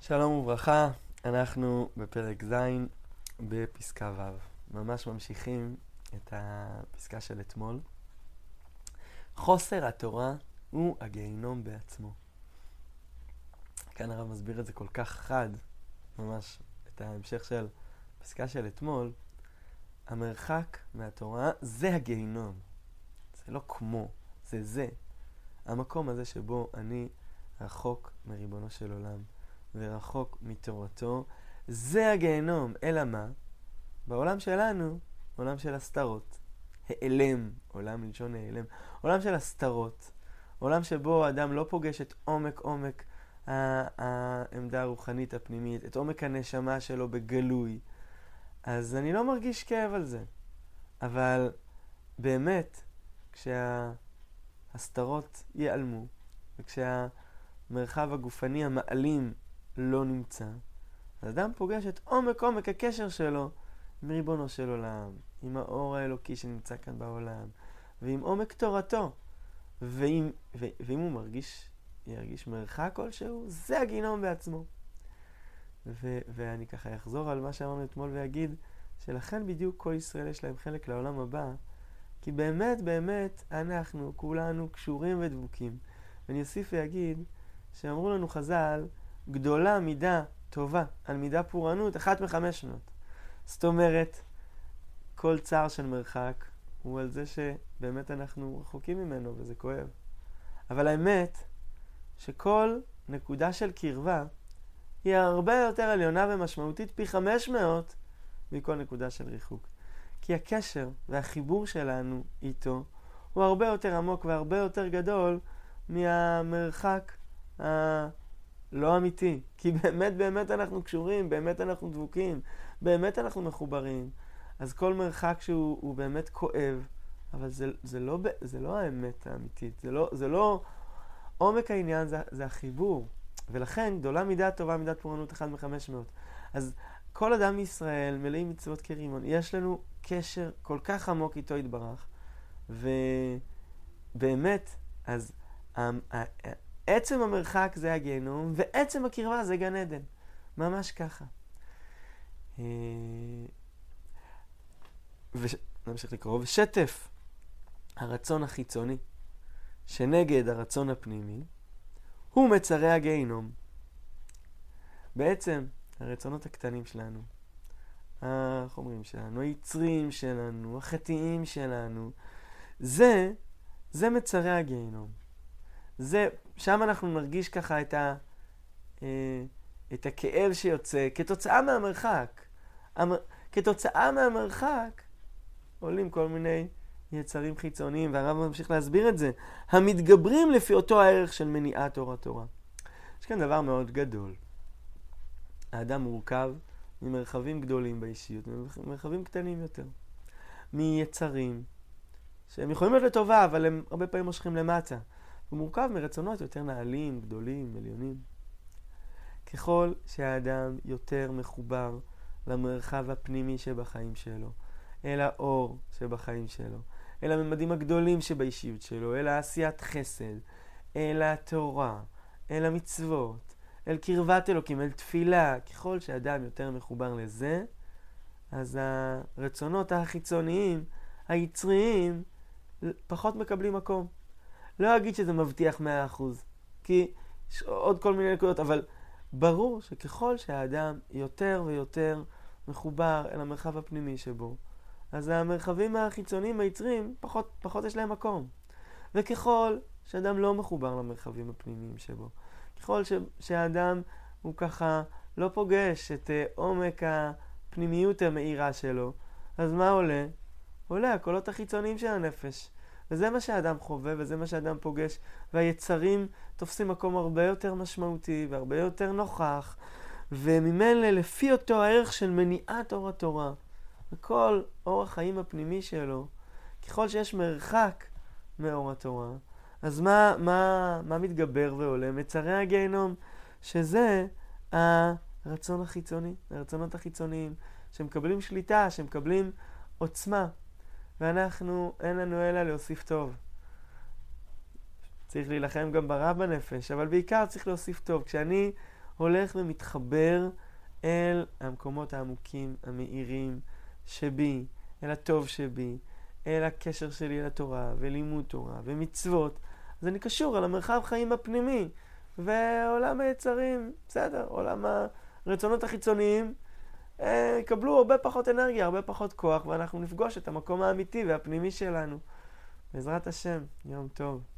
שלום וברכה, אנחנו בפרק ז' בפסקה ו'. ממש ממשיכים את הפסקה של אתמול. חוסר התורה הוא הגיהינום בעצמו. כאן הרב מסביר את זה כל כך חד, ממש את ההמשך של הפסקה של אתמול. המרחק מהתורה זה הגיהינום. זה לא כמו, זה זה. המקום הזה שבו אני רחוק מריבונו של עולם. ורחוק מתורתו, זה הגיהנום. אלא מה? בעולם שלנו, עולם של הסתרות. העלם, עולם מלשון העלם, עולם של הסתרות. עולם שבו האדם לא פוגש את עומק עומק העמדה הרוחנית הפנימית, את עומק הנשמה שלו בגלוי. אז אני לא מרגיש כאב על זה. אבל באמת, כשהסתרות ייעלמו, וכשהמרחב הגופני המעלים לא נמצא, האדם פוגש את עומק עומק הקשר שלו עם ריבונו של עולם, עם האור האלוקי שנמצא כאן בעולם, ועם עומק תורתו. ואם, ו, ואם הוא מרגיש, ירגיש מרחק כלשהו, זה הגיהנום בעצמו. ו, ואני ככה אחזור על מה שאמרנו אתמול ואגיד, שלכן בדיוק כל ישראל יש להם חלק לעולם הבא, כי באמת באמת אנחנו כולנו קשורים ודבוקים. ואני אוסיף ואגיד, שאמרו לנו חז"ל, גדולה מידה טובה על מידה פורענות, אחת מחמש מאות. זאת אומרת, כל צער של מרחק הוא על זה שבאמת אנחנו רחוקים ממנו וזה כואב. אבל האמת שכל נקודה של קרבה היא הרבה יותר עליונה ומשמעותית פי חמש מאות מכל נקודה של ריחוק. כי הקשר והחיבור שלנו איתו הוא הרבה יותר עמוק והרבה יותר גדול מהמרחק לא אמיתי. כי באמת באמת אנחנו קשורים, באמת אנחנו דבוקים, באמת אנחנו מחוברים. אז כל מרחק שהוא באמת כואב, אבל זה, זה, לא, זה לא האמת האמיתית, זה לא, זה לא... עומק העניין זה, זה החיבור. ולכן גדולה מידת טובה, מידת פורענות אחד מחמש מאות. אז כל אדם מישראל מלאים מצוות כרימון. יש לנו קשר כל כך עמוק איתו יתברך, ובאמת, אז עצם המרחק זה הגיהנום, ועצם הקרבה זה גן עדן. ממש ככה. אה, ונמשיך לקרוא, ושטף הרצון החיצוני שנגד הרצון הפנימי הוא מצרי הגיהנום. בעצם הרצונות הקטנים שלנו, החומרים שלנו, היצרים שלנו, החטאים שלנו, זה, זה מצרי הגיהנום. זה, שם אנחנו נרגיש ככה את, ה, אה, את הכאב שיוצא כתוצאה מהמרחק. המ, כתוצאה מהמרחק עולים כל מיני יצרים חיצוניים, והרב ממשיך להסביר את זה, המתגברים לפי אותו הערך של מניעת אור התורה. יש כאן דבר מאוד גדול. האדם מורכב ממרחבים גדולים באישיות, ממרחבים קטנים יותר. מיצרים, שהם יכולים להיות לטובה, אבל הם הרבה פעמים מושכים למטה. הוא מורכב מרצונות יותר נעלים, גדולים, עליונים. ככל שהאדם יותר מחובר למרחב הפנימי שבחיים שלו, אל האור שבחיים שלו, אל הממדים הגדולים שבאישיות שלו, אל העשיית חסד, אל התורה, אל המצוות, אל קרבת אלוקים, אל תפילה. ככל שאדם יותר מחובר לזה, אז הרצונות החיצוניים, היצריים, פחות מקבלים מקום. לא אגיד שזה מבטיח 100%, כי יש עוד כל מיני נקודות, אבל ברור שככל שהאדם יותר ויותר מחובר אל המרחב הפנימי שבו, אז המרחבים החיצוניים היצרים, פחות, פחות יש להם מקום. וככל שאדם לא מחובר למרחבים הפנימיים שבו, ככל ש, שהאדם הוא ככה לא פוגש את uh, עומק הפנימיות המאירה שלו, אז מה עולה? עולה הקולות החיצוניים של הנפש. וזה מה שהאדם חווה, וזה מה שהאדם פוגש, והיצרים תופסים מקום הרבה יותר משמעותי והרבה יותר נוכח, וממילא לפי אותו הערך של מניעת אור התורה, וכל אור החיים הפנימי שלו, ככל שיש מרחק מאור התורה, אז מה, מה, מה מתגבר ועולה? מצרי הגיהנום, שזה הרצון החיצוני, הרצונות החיצוניים, שמקבלים שליטה, שמקבלים עוצמה. ואנחנו, אין לנו אלא להוסיף טוב. צריך להילחם גם ברע בנפש, אבל בעיקר צריך להוסיף טוב. כשאני הולך ומתחבר אל המקומות העמוקים, המאירים שבי, אל הטוב שבי, אל הקשר שלי לתורה, ולימוד תורה, ומצוות, אז אני קשור אל המרחב חיים הפנימי. ועולם היצרים, בסדר, עולם הרצונות החיצוניים יקבלו הרבה פחות אנרגיה, הרבה פחות כוח, ואנחנו נפגוש את המקום האמיתי והפנימי שלנו. בעזרת השם, יום טוב.